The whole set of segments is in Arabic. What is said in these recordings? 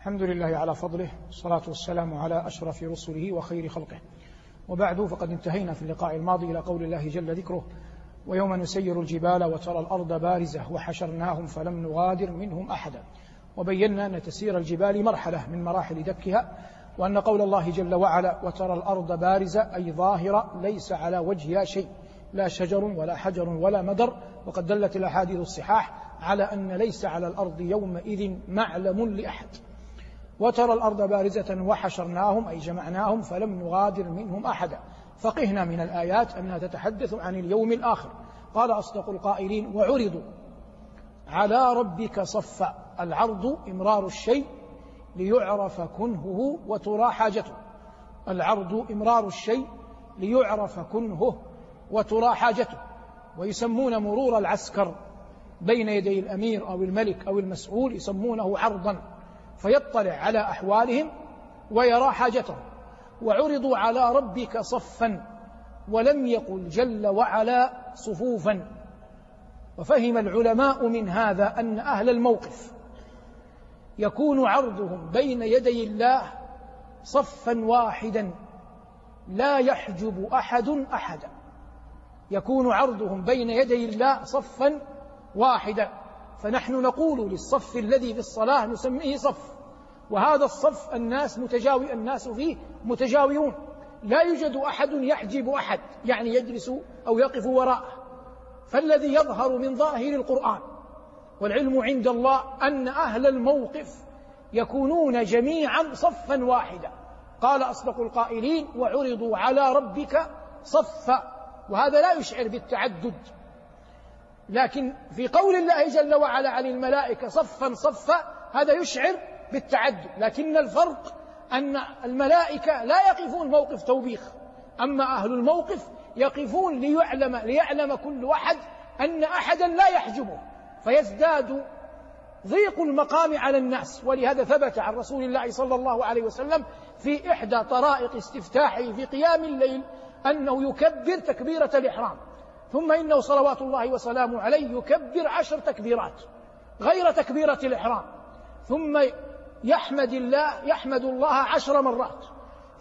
الحمد لله على فضله والصلاة والسلام على أشرف رسله وخير خلقه. وبعد فقد انتهينا في اللقاء الماضي إلى قول الله جل ذكره ويوم نسير الجبال وترى الأرض بارزة وحشرناهم فلم نغادر منهم أحدا. وبينا أن تسير الجبال مرحلة من مراحل دكها وأن قول الله جل وعلا وترى الأرض بارزة أي ظاهرة ليس على وجهها شيء لا شجر ولا حجر ولا مدر. وقد دلت الأحاديث الصحاح على أن ليس على الأرض يومئذ معلم لأحد. وترى الأرض بارزة وحشرناهم أي جمعناهم فلم نغادر منهم أحدا. فقهنا من الآيات أنها تتحدث عن اليوم الآخر. قال أصدق القائلين وعرضوا على ربك صفا العرض إمرار الشيء ليعرف كنهه وترى حاجته. العرض إمرار الشيء ليعرف كنهه وترى حاجته. ويسمون مرور العسكر بين يدي الأمير أو الملك أو المسؤول يسمونه عرضا. فيطلع على أحوالهم ويرى حاجتهم. وعرضوا على ربك صفا ولم يقل جل وعلا صفوفا. وفهم العلماء من هذا أن أهل الموقف يكون عرضهم بين يدي الله صفا واحدا لا يحجب أحد أحدا. يكون عرضهم بين يدي الله صفا واحدا. فنحن نقول للصف الذي في الصلاة نسميه صف وهذا الصف الناس متجاوي الناس فيه متجاورون لا يوجد أحد يحجب أحد يعني يجلس أو يقف وراءه فالذي يظهر من ظاهر القرآن والعلم عند الله أن أهل الموقف يكونون جميعا صفا واحدا. قال أصدق القائلين وعرضوا على ربك صفا. وهذا لا يشعر بالتعدد. لكن في قول الله جل وعلا عن الملائكة صفا صفا هذا يشعر بالتعدد. لكن الفرق أن الملائكة لا يقفون موقف توبيخ أما أهل الموقف يقفون ليعلم ليعلم كل واحد أن أحدا لا يحجبه. فيزداد ضيق المقام على الناس. ولهذا ثبت عن رسول الله صلى الله عليه وسلم في إحدى طرائق استفتاحه في قيام الليل أنه يكبر تكبيرة الإحرام. ثم إنه صلوات الله وسلامه عليه يكبر عشر تكبيرات غير تكبيرة الإحرام. ثم يحمد الله يحمد الله عشر مرات.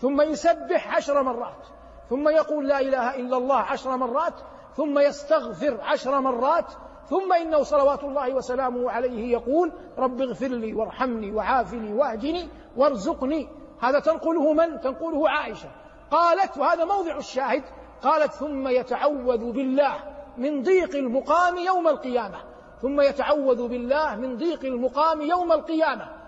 ثم يسبح عشر مرات. ثم يقول لا إله إلا الله عشر مرات. ثم يستغفر عشر مرات. ثم إنه صلوات الله وسلامه عليه يقول رب اغفر لي وارحمني وعافني وأهدني وارزقني. هذا تنقله من؟ تنقله عائشة. قالت وهذا موضع الشاهد قالت ثم يتعوذ بالله من ضيق المقام يوم القيامة. ثم يتعوذ بالله من ضيق المقام يوم القيامة.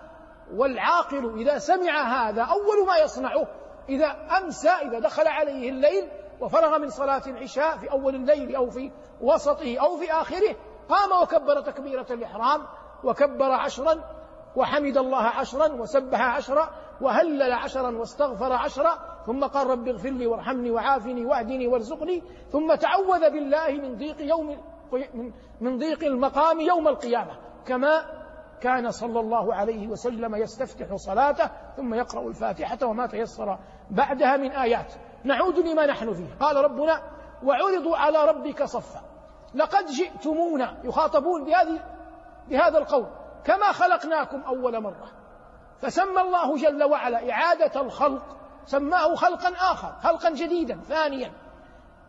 والعاقل إذا سمع هذا أول ما يصنعه إذا أمسى إذا دخل عليه الليل وفرغ من صلاة العشاء في أول الليل أو في وسطه أو في آخره قام وكبر تكبيرة الإحرام وكبر عشرا وحمد الله عشرا وسبح عشرا وهلل عشرا واستغفر عشرا ثم قال رب اغفر لي وارحمني وعافني واهدني وارزقني ثم تعوذ بالله من ضيق يوم من ضيق المقام يوم القيامة كما كان صلى الله عليه وسلم يستفتح صلاته ثم يقرأ الفاتحة وما تيسر بعدها من آيات. نعود لما نحن فيه. قال ربنا وعرضوا على ربك صفا. لقد جئتمونا. يخاطبون بهذه بهذا القول كما خلقناكم أول مرة. فسمى الله جل وعلا إعادة الخلق سماه خلقا آخر خلقا جديدا ثانيا.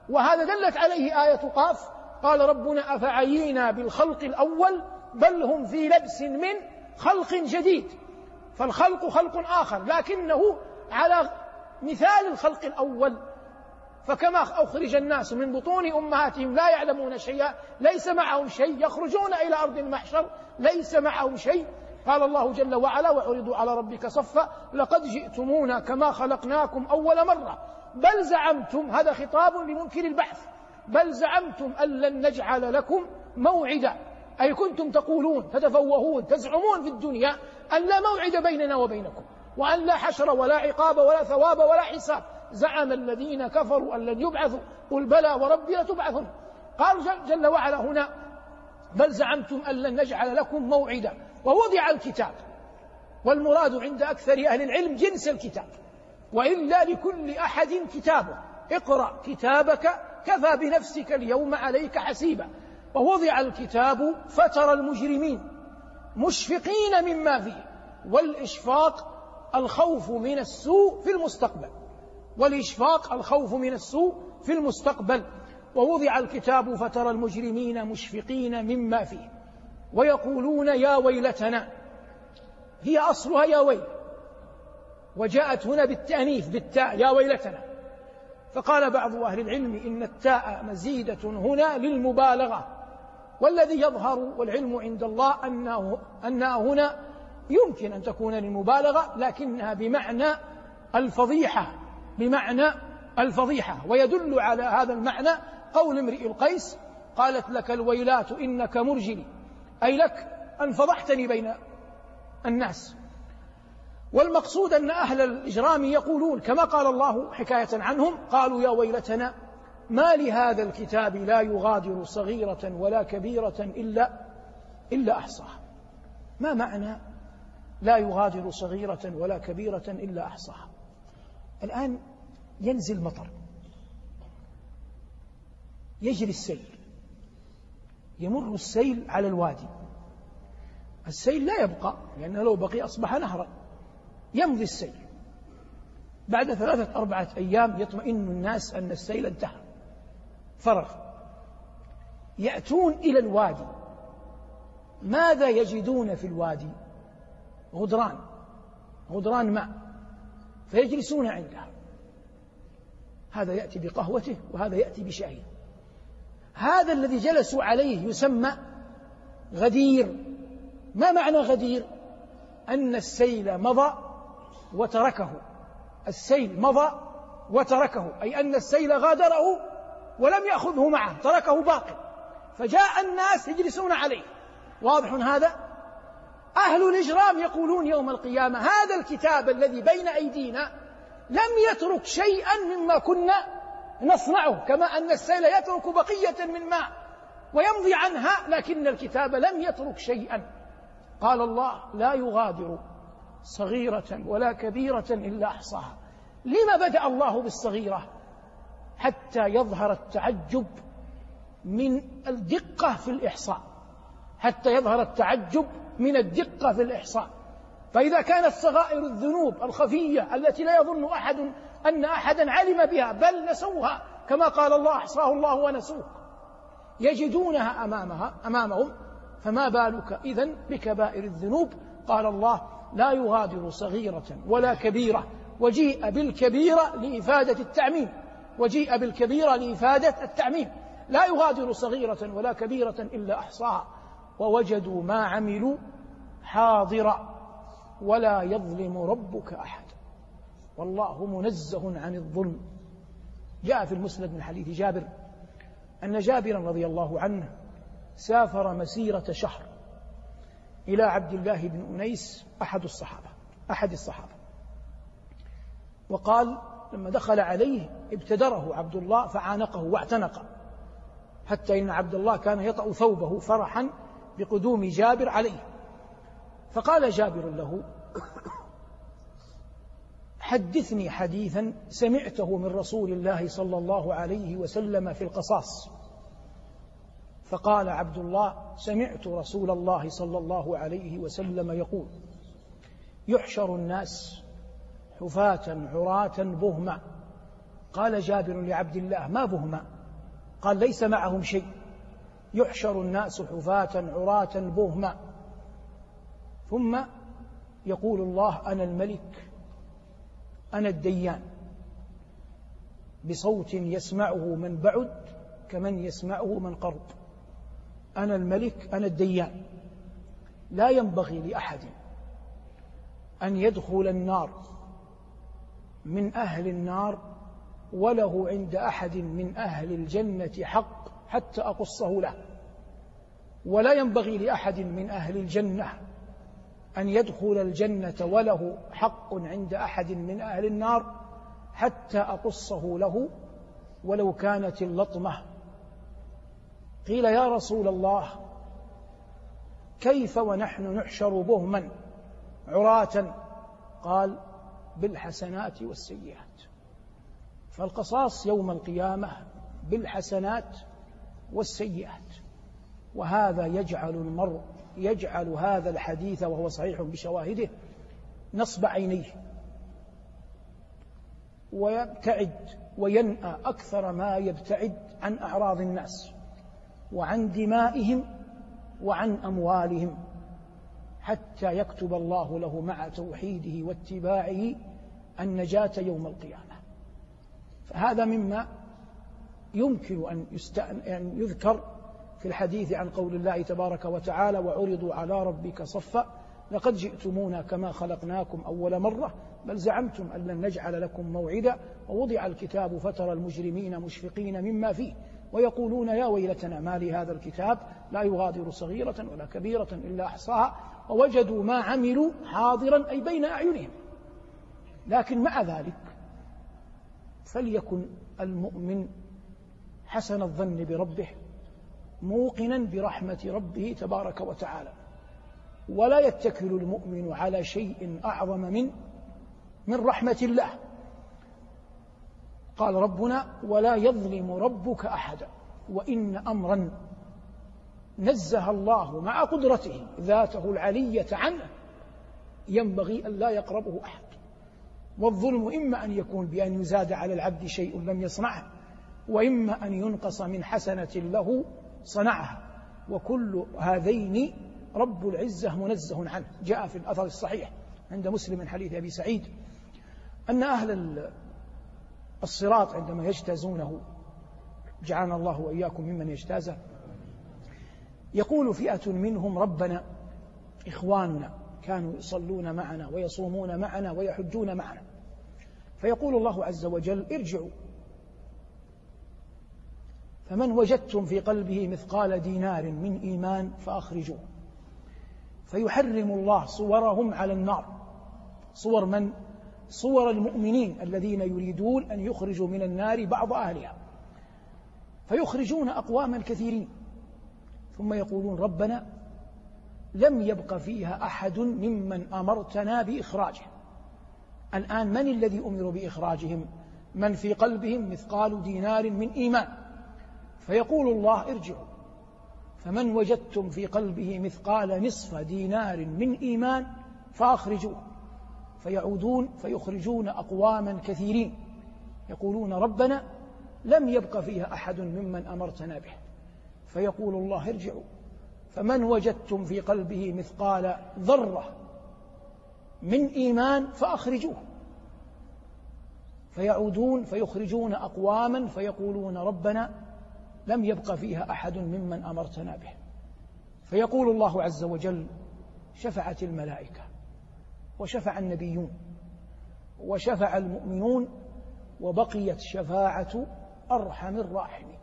وهذا دلت عليه آية قاف قال ربنا أفعينا بالخلق الأول بل هم في لبس من خلق جديد. فالخلق خلق آخر لكنه على مثال الخلق الأول. فكما أخرج الناس من بطون أمهاتهم لا يعلمون شيئا ليس معهم شيء يخرجون إلى أرض المحشر ليس معهم شيء. قال الله جل وعلا وعرضوا على ربك صفا لقد جئتمونا كما خلقناكم أول مرة. بل زعمتم هذا خطاب لمنكر البحث. بل زعمتم أن لن نجعل لكم موعدا. أي كنتم تقولون تتفوهون تزعمون في الدنيا أن لا موعد بيننا وبينكم وأن لا حشر ولا عقاب ولا ثواب ولا حساب. زعم الذين كفروا أن لن يبعثوا. قل بلى وربي لتبعثن. قال جل وعلا هنا بل زعمتم أن لن نجعل لكم موعدا. ووضع الكتاب. والمراد عند أكثر أهل العلم جنس الكتاب. وإلا لكل أحد كتابه. اقرأ كتابك كفى بنفسك اليوم عليك حسيبا. ووضع الكتاب فترى المجرمين مشفقين مما فيه. والإشفاق الخوف من السوء في المستقبل. والإشفاق الخوف من السوء في المستقبل. ووضع الكتاب فترى المجرمين مشفقين مما فيه. ويقولون يا ويلتنا هي أصلها يا ويل وجاءت هنا بالتأنيث بالتاء يا ويلتنا. فقال بعض أهل العلم إن التاء مزيدة هنا للمبالغة والذي يظهر والعلم عند الله أنه أنها هنا يمكن أن تكون للمبالغة لكنها بمعنى الفضيحة بمعنى الفضيحة. ويدل على هذا المعنى قول امرئ القيس قالت لك الويلات إنك مرجلي. أي لك أن فضحتني بين الناس. والمقصود أن أهل الإجرام يقولون كما قال الله حكاية عنهم قالوا يا ويلتنا ما لهذا الكتاب لا يغادر صغيرة ولا كبيرة إلا إلا أحصاها ما معنى لا يغادر صغيرة ولا كبيرة إلا أحصاها الآن ينزل مطر يجري السيل يمر السيل على الوادي. السيل لا يبقى لأنه لو بقي أصبح نهرا. يمضي السيل. بعد ثلاثة أربعة أيام يطمئن الناس أن السيل انتهى. فرغ. يأتون إلى الوادي. ماذا يجدون في الوادي؟ غدران. غدران ماء. فيجلسون عندها. هذا يأتي بقهوته وهذا يأتي بشاهي هذا الذي جلسوا عليه يسمى غدير. ما معنى غدير؟ أن السيل مضى وتركه. السيل مضى وتركه أي أن السيل غادره ولم يأخذه معه تركه باقي. فجاء الناس يجلسون عليه. واضح هذا؟ أهل الإجرام يقولون يوم القيامة هذا الكتاب الذي بين أيدينا لم يترك شيئا مما كنا نصنعه كما أن السيل يترك بقية من ماء ويمضي عنها لكن الكتاب لم يترك شيئا. قال الله لا يغادر صغيرة ولا كبيرة إلا أحصاها. لما بدأ الله بالصغيرة؟ حتى يظهر التعجب من الدقة في الإحصاء. حتى يظهر التعجب من الدقة في الإحصاء. فإذا كانت صغائر الذنوب الخفية التي لا يظن أحد أن أحدا علم بها بل نسوها كما قال الله أحصاه الله ونسوه يجدونها أمامها أمامهم فما بالك إذن بكبائر الذنوب؟ قال الله لا يغادر صغيرة ولا كبيرة وجيء بالكبيرة لإفادة التعميم وجيء بالكبيرة لإفادة التعميم. لا يغادر صغيرة ولا كبيرة إلا أحصاها. ووجدوا ما عملوا حاضرا ولا يظلم ربك أحد. والله منزه عن الظلم. جاء في المسند من حديث جابر أن جابرا رضي الله عنه سافر مسيرة شهر إلى عبد الله بن أنيس أحد الصحابة أحد الصحابة. وقال لما دخل عليه ابتدره عبد الله فعانقه واعتنق حتى إن عبد الله كان يطأ ثوبه فرحا بقدوم جابر عليه. فقال جابر له حدثني حديثا سمعته من رسول الله صلى الله عليه وسلم في القصاص. فقال عبد الله سمعت رسول الله صلى الله عليه وسلم يقول يحشر الناس حفاة عراة بهما. قال جابر لعبد الله ما بهما؟ قال ليس معهم شيء. يحشر الناس حفاة عراة بهما. ثم يقول الله أنا الملك. أنا الديان. بصوت يسمعه من بعد كمن يسمعه من قرب. أنا الملك أنا الديان. لا ينبغي لأحد أن يدخل النار من أهل النار وله عند أحد من أهل الجنة حق حتى أقصه له. ولا ينبغي لأحد من أهل الجنة أن يدخل الجنة وله حق عند أحد من أهل النار حتى أقصه له ولو كانت اللطمة. قيل يا رسول الله كيف ونحن نحشر بهما عراة؟ قال بالحسنات والسيئات. فالقصاص يوم القيامة بالحسنات والسيئات وهذا يجعل المرء يجعل هذا الحديث وهو صحيح بشواهده نصب عينيه ويبتعد وينأى أكثر ما يبتعد عن أعراض الناس وعن دمائهم وعن أموالهم حتى يكتب الله له مع توحيده واتباعه النجاة يوم القيامة. فهذا مما يمكن أن, أن يذكر في الحديث عن قول الله تبارك وتعالى وعرضوا على ربك صفا لقد جئتمونا كما خلقناكم أول مرة بل زعمتم أن لن نجعل لكم موعدا ووضع الكتاب فترى المجرمين مشفقين مما فيه ويقولون يا ويلتنا ما لهذا الكتاب لا يغادر صغيرة ولا كبيرة إلا أحصاها ووجدوا ما عملوا حاضرا أي بين أعينهم. لكن مع ذلك فليكن المؤمن حسن الظن بربه موقنا برحمة ربه تبارك وتعالى. ولا يتكل المؤمن على شيء أعظم من من رحمة الله. قال ربنا ولا يظلم ربك أحدا وإن أمرا نزه الله مع قدرته ذاته العلية عنه ينبغي أن لا يقربه أحد. والظلم إما أن يكون بأن يزاد على العبد شيء لم يصنعه وإما أن ينقص من حسنة له صنعها. وكل هذين رب العزة منزه عنه. جاء في الأثر الصحيح عند مسلم من حديث أبي سعيد أن أهل الصراط عندما يجتازونه جعلنا الله وإياكم ممن يجتازه يقول فئة منهم ربنا إخواننا كانوا يصلون معنا ويصومون معنا ويحجون معنا. فيقول الله عز وجل ارجعوا. فمن وجدتم في قلبه مثقال دينار من إيمان فأخرجوه. فيحرم الله صورهم على النار. صور من؟ صور المؤمنين الذين يريدون أن يخرجوا من النار بعض أهلها. فيخرجون أقواما كثيرين. ثم يقولون ربنا لم يبق فيها أحد ممن أمرتنا بإخراجه. الآن من الذي أمر بإخراجهم؟ من في قلبهم مثقال دينار من إيمان. فيقول الله ارجعوا. فمن وجدتم في قلبه مثقال نصف دينار من إيمان فأخرجوه. فيعودون فيخرجون أقواما كثيرين. يقولون ربنا لم يبق فيها أحد ممن أمرتنا به. فيقول الله ارجعوا. فمن وجدتم في قلبه مثقال ذرة من إيمان فأخرجوه. فيعودون فيخرجون أقواما فيقولون ربنا لم يبق فيها أحد ممن أمرتنا به. فيقول الله عز وجل شفعت الملائكة وشفع النبيون وشفع المؤمنون وبقيت شفاعة أرحم الراحمين.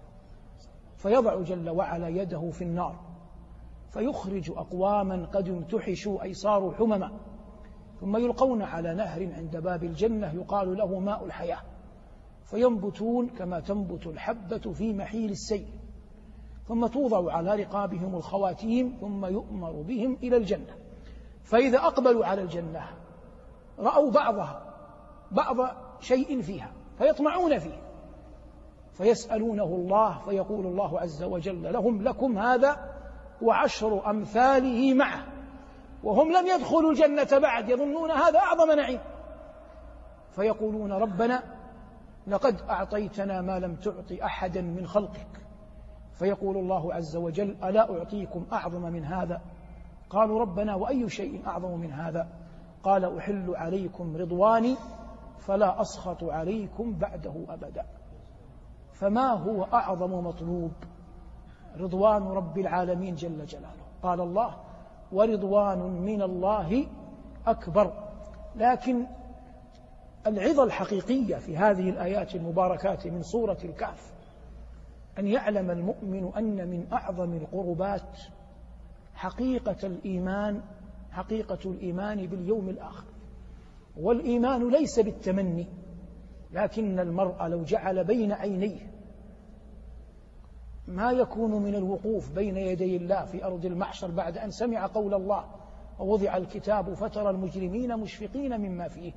فيضع جل وعلا يده في النار فيخرج أقواما قد امتحشوا أي صاروا حمما ثم يلقون على نهر عند باب الجنة يقال له ماء الحياة. فينبتون كما تنبت الحبة في محيل السيل ثم توضع على رقابهم الخواتيم ثم يؤمر بهم إلى الجنة. فإذا أقبلوا على الجنة رأوا بعضها بعض شيء فيها فيطمعون فيه فيسألونه الله فيقول الله عز وجل لهم لكم هذا وعشر أمثاله معه وهم لم يدخلوا الجنة بعد يظنون هذا أعظم نعيم. فيقولون ربنا لقد أعطيتنا ما لم تعط أحدا من خلقك. فيقول الله عز وجل ألا أعطيكم أعظم من هذا؟ قالوا ربنا وأي شيء أعظم من هذا؟ قال أحل عليكم رضواني فلا أسخط عليكم بعده أبدا. فما هو أعظم مطلوب؟ رضوان رب العالمين جل جلاله. قال الله ورضوان من الله أكبر. لكن العظة الحقيقية في هذه الآيات المباركات من سورة الكهف. أن يعلم المؤمن أن من أعظم القربات حقيقة الإيمان حقيقة الإيمان باليوم الآخر. والإيمان ليس بالتمني لكن المرء لو جعل بين عينيه ما يكون من الوقوف بين يدي الله في أرض المحشر بعد أن سمع قول الله ووضع الكتاب فترى المجرمين مشفقين مما فيه.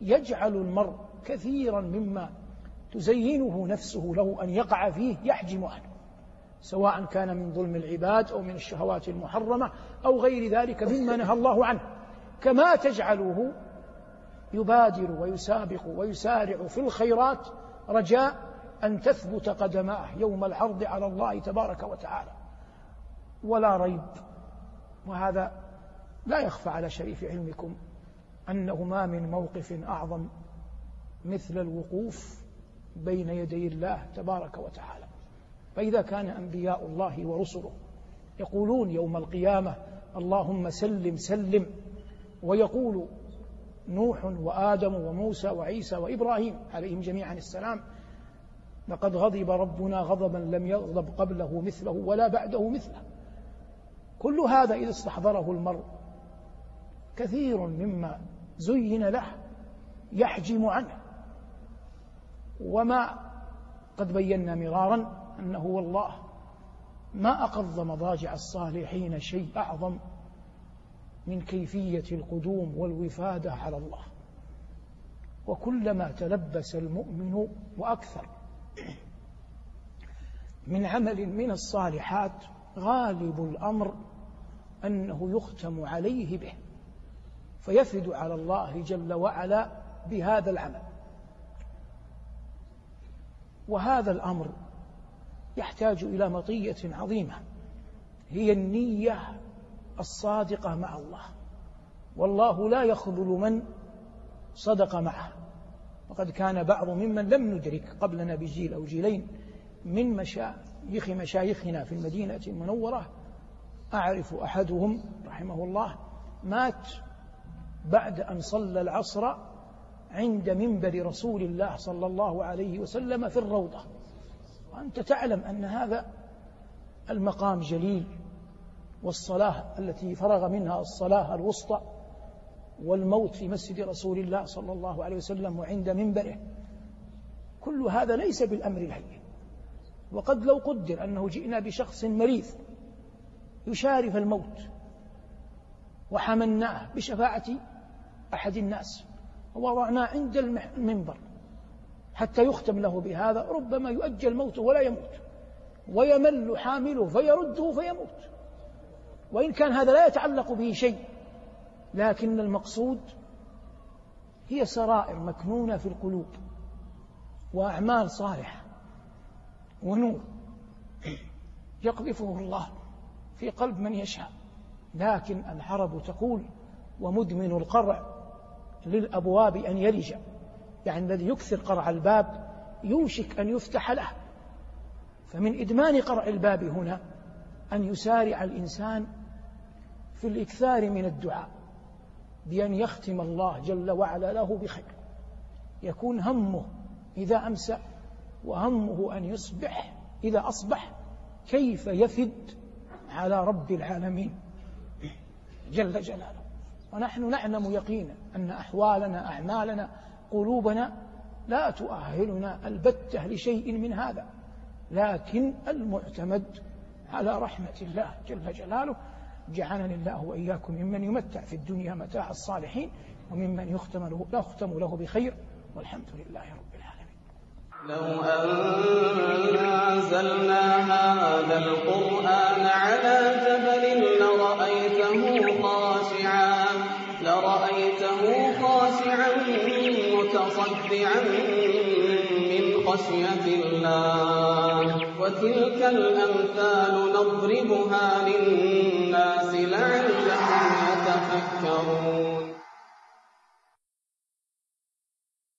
يجعل المرء كثيرا مما تزينه نفسه له أن يقع فيه يحجم عنه سواء كان من ظلم العباد أو من الشهوات المحرمة أو غير ذلك مما نهى الله عنه. كما تجعله يبادر ويسابق ويسارع في الخيرات رجاء أن تثبت قدماه يوم العرض على الله تبارك وتعالى. ولا ريب وهذا لا يخفى على شريف علمكم. أنه ما من موقف أعظم مثل الوقوف بين يدي الله تبارك وتعالى. فإذا كان أنبياء الله ورسله يقولون يوم القيامة اللهم سلم سلم ويقول نوح وآدم وموسى وعيسى وإبراهيم عليهم جميعا السلام لقد غضب ربنا غضبا لم يغضب قبله مثله ولا بعده مثله. كل هذا إذا استحضره المرء كثير مما زين له يحجم عنه. وما قد بينا مرارا أنه والله ما أقض مضاجع الصالحين شيء أعظم من كيفية القدوم والوفادة على الله. وكلما تلبس المؤمن وأكثر من عمل من الصالحات غالب الأمر أنه يختم عليه به. فيفد على الله جل وعلا بهذا العمل. وهذا الأمر يحتاج إلى مطية عظيمة. هي النية الصادقة مع الله. والله لا يخذل من صدق معه. وقد كان بعض ممن لم ندرك قبلنا بجيل أو جيلين من مشايخ مشايخنا في المدينة المنورة. أعرف أحدهم رحمه الله مات بعد أن صلى العصر عند منبر رسول الله صلى الله عليه وسلم في الروضة. وأنت تعلم أن هذا المقام جليل والصلاة التي فرغ منها الصلاة الوسطى والموت في مسجد رسول الله صلى الله عليه وسلم وعند منبره كل هذا ليس بالأمر الهين. وقد لو قدر أنه جئنا بشخص مريض يشارف الموت وحملناه بشفاعة أحد الناس. ووضعناه عند المنبر حتى يختم له بهذا. ربما يؤجل موته ولا يموت. ويمل حامله فيرده فيموت. وإن كان هذا لا يتعلق به شيء. لكن المقصود هي سرائر مكنونة في القلوب وأعمال صالحة ونور يقذفه الله في قلب من يشاء. لكن العرب تقول ومدمن القرع للأبواب أن يلج يعني الذي يكثر قرع الباب يوشك أن يفتح له. فمن إدمان قرع الباب هنا أن يسارع الإنسان في الإكثار من الدعاء بأن يختم الله جل وعلا له بخير. يكون همه إذا أمسى وهمه أن يصبح إذا أصبح. كيف يفد على رب العالمين جل جلاله. ونحن نعلم يقينا. أن أحوالنا أعمالنا قلوبنا لا تؤهلنا البتة لشيء من هذا. لكن المعتمد على رحمة الله جل جلاله جعلني الله وإياكم ممن يمتع في الدنيا متاع الصالحين وممن يختم له, يختم له بخير والحمد لله رب العالمين. لو أنزلنا هذا القرآن على جبل متصدعا من خشية الله. وتلك الأمثال نضربها للناس.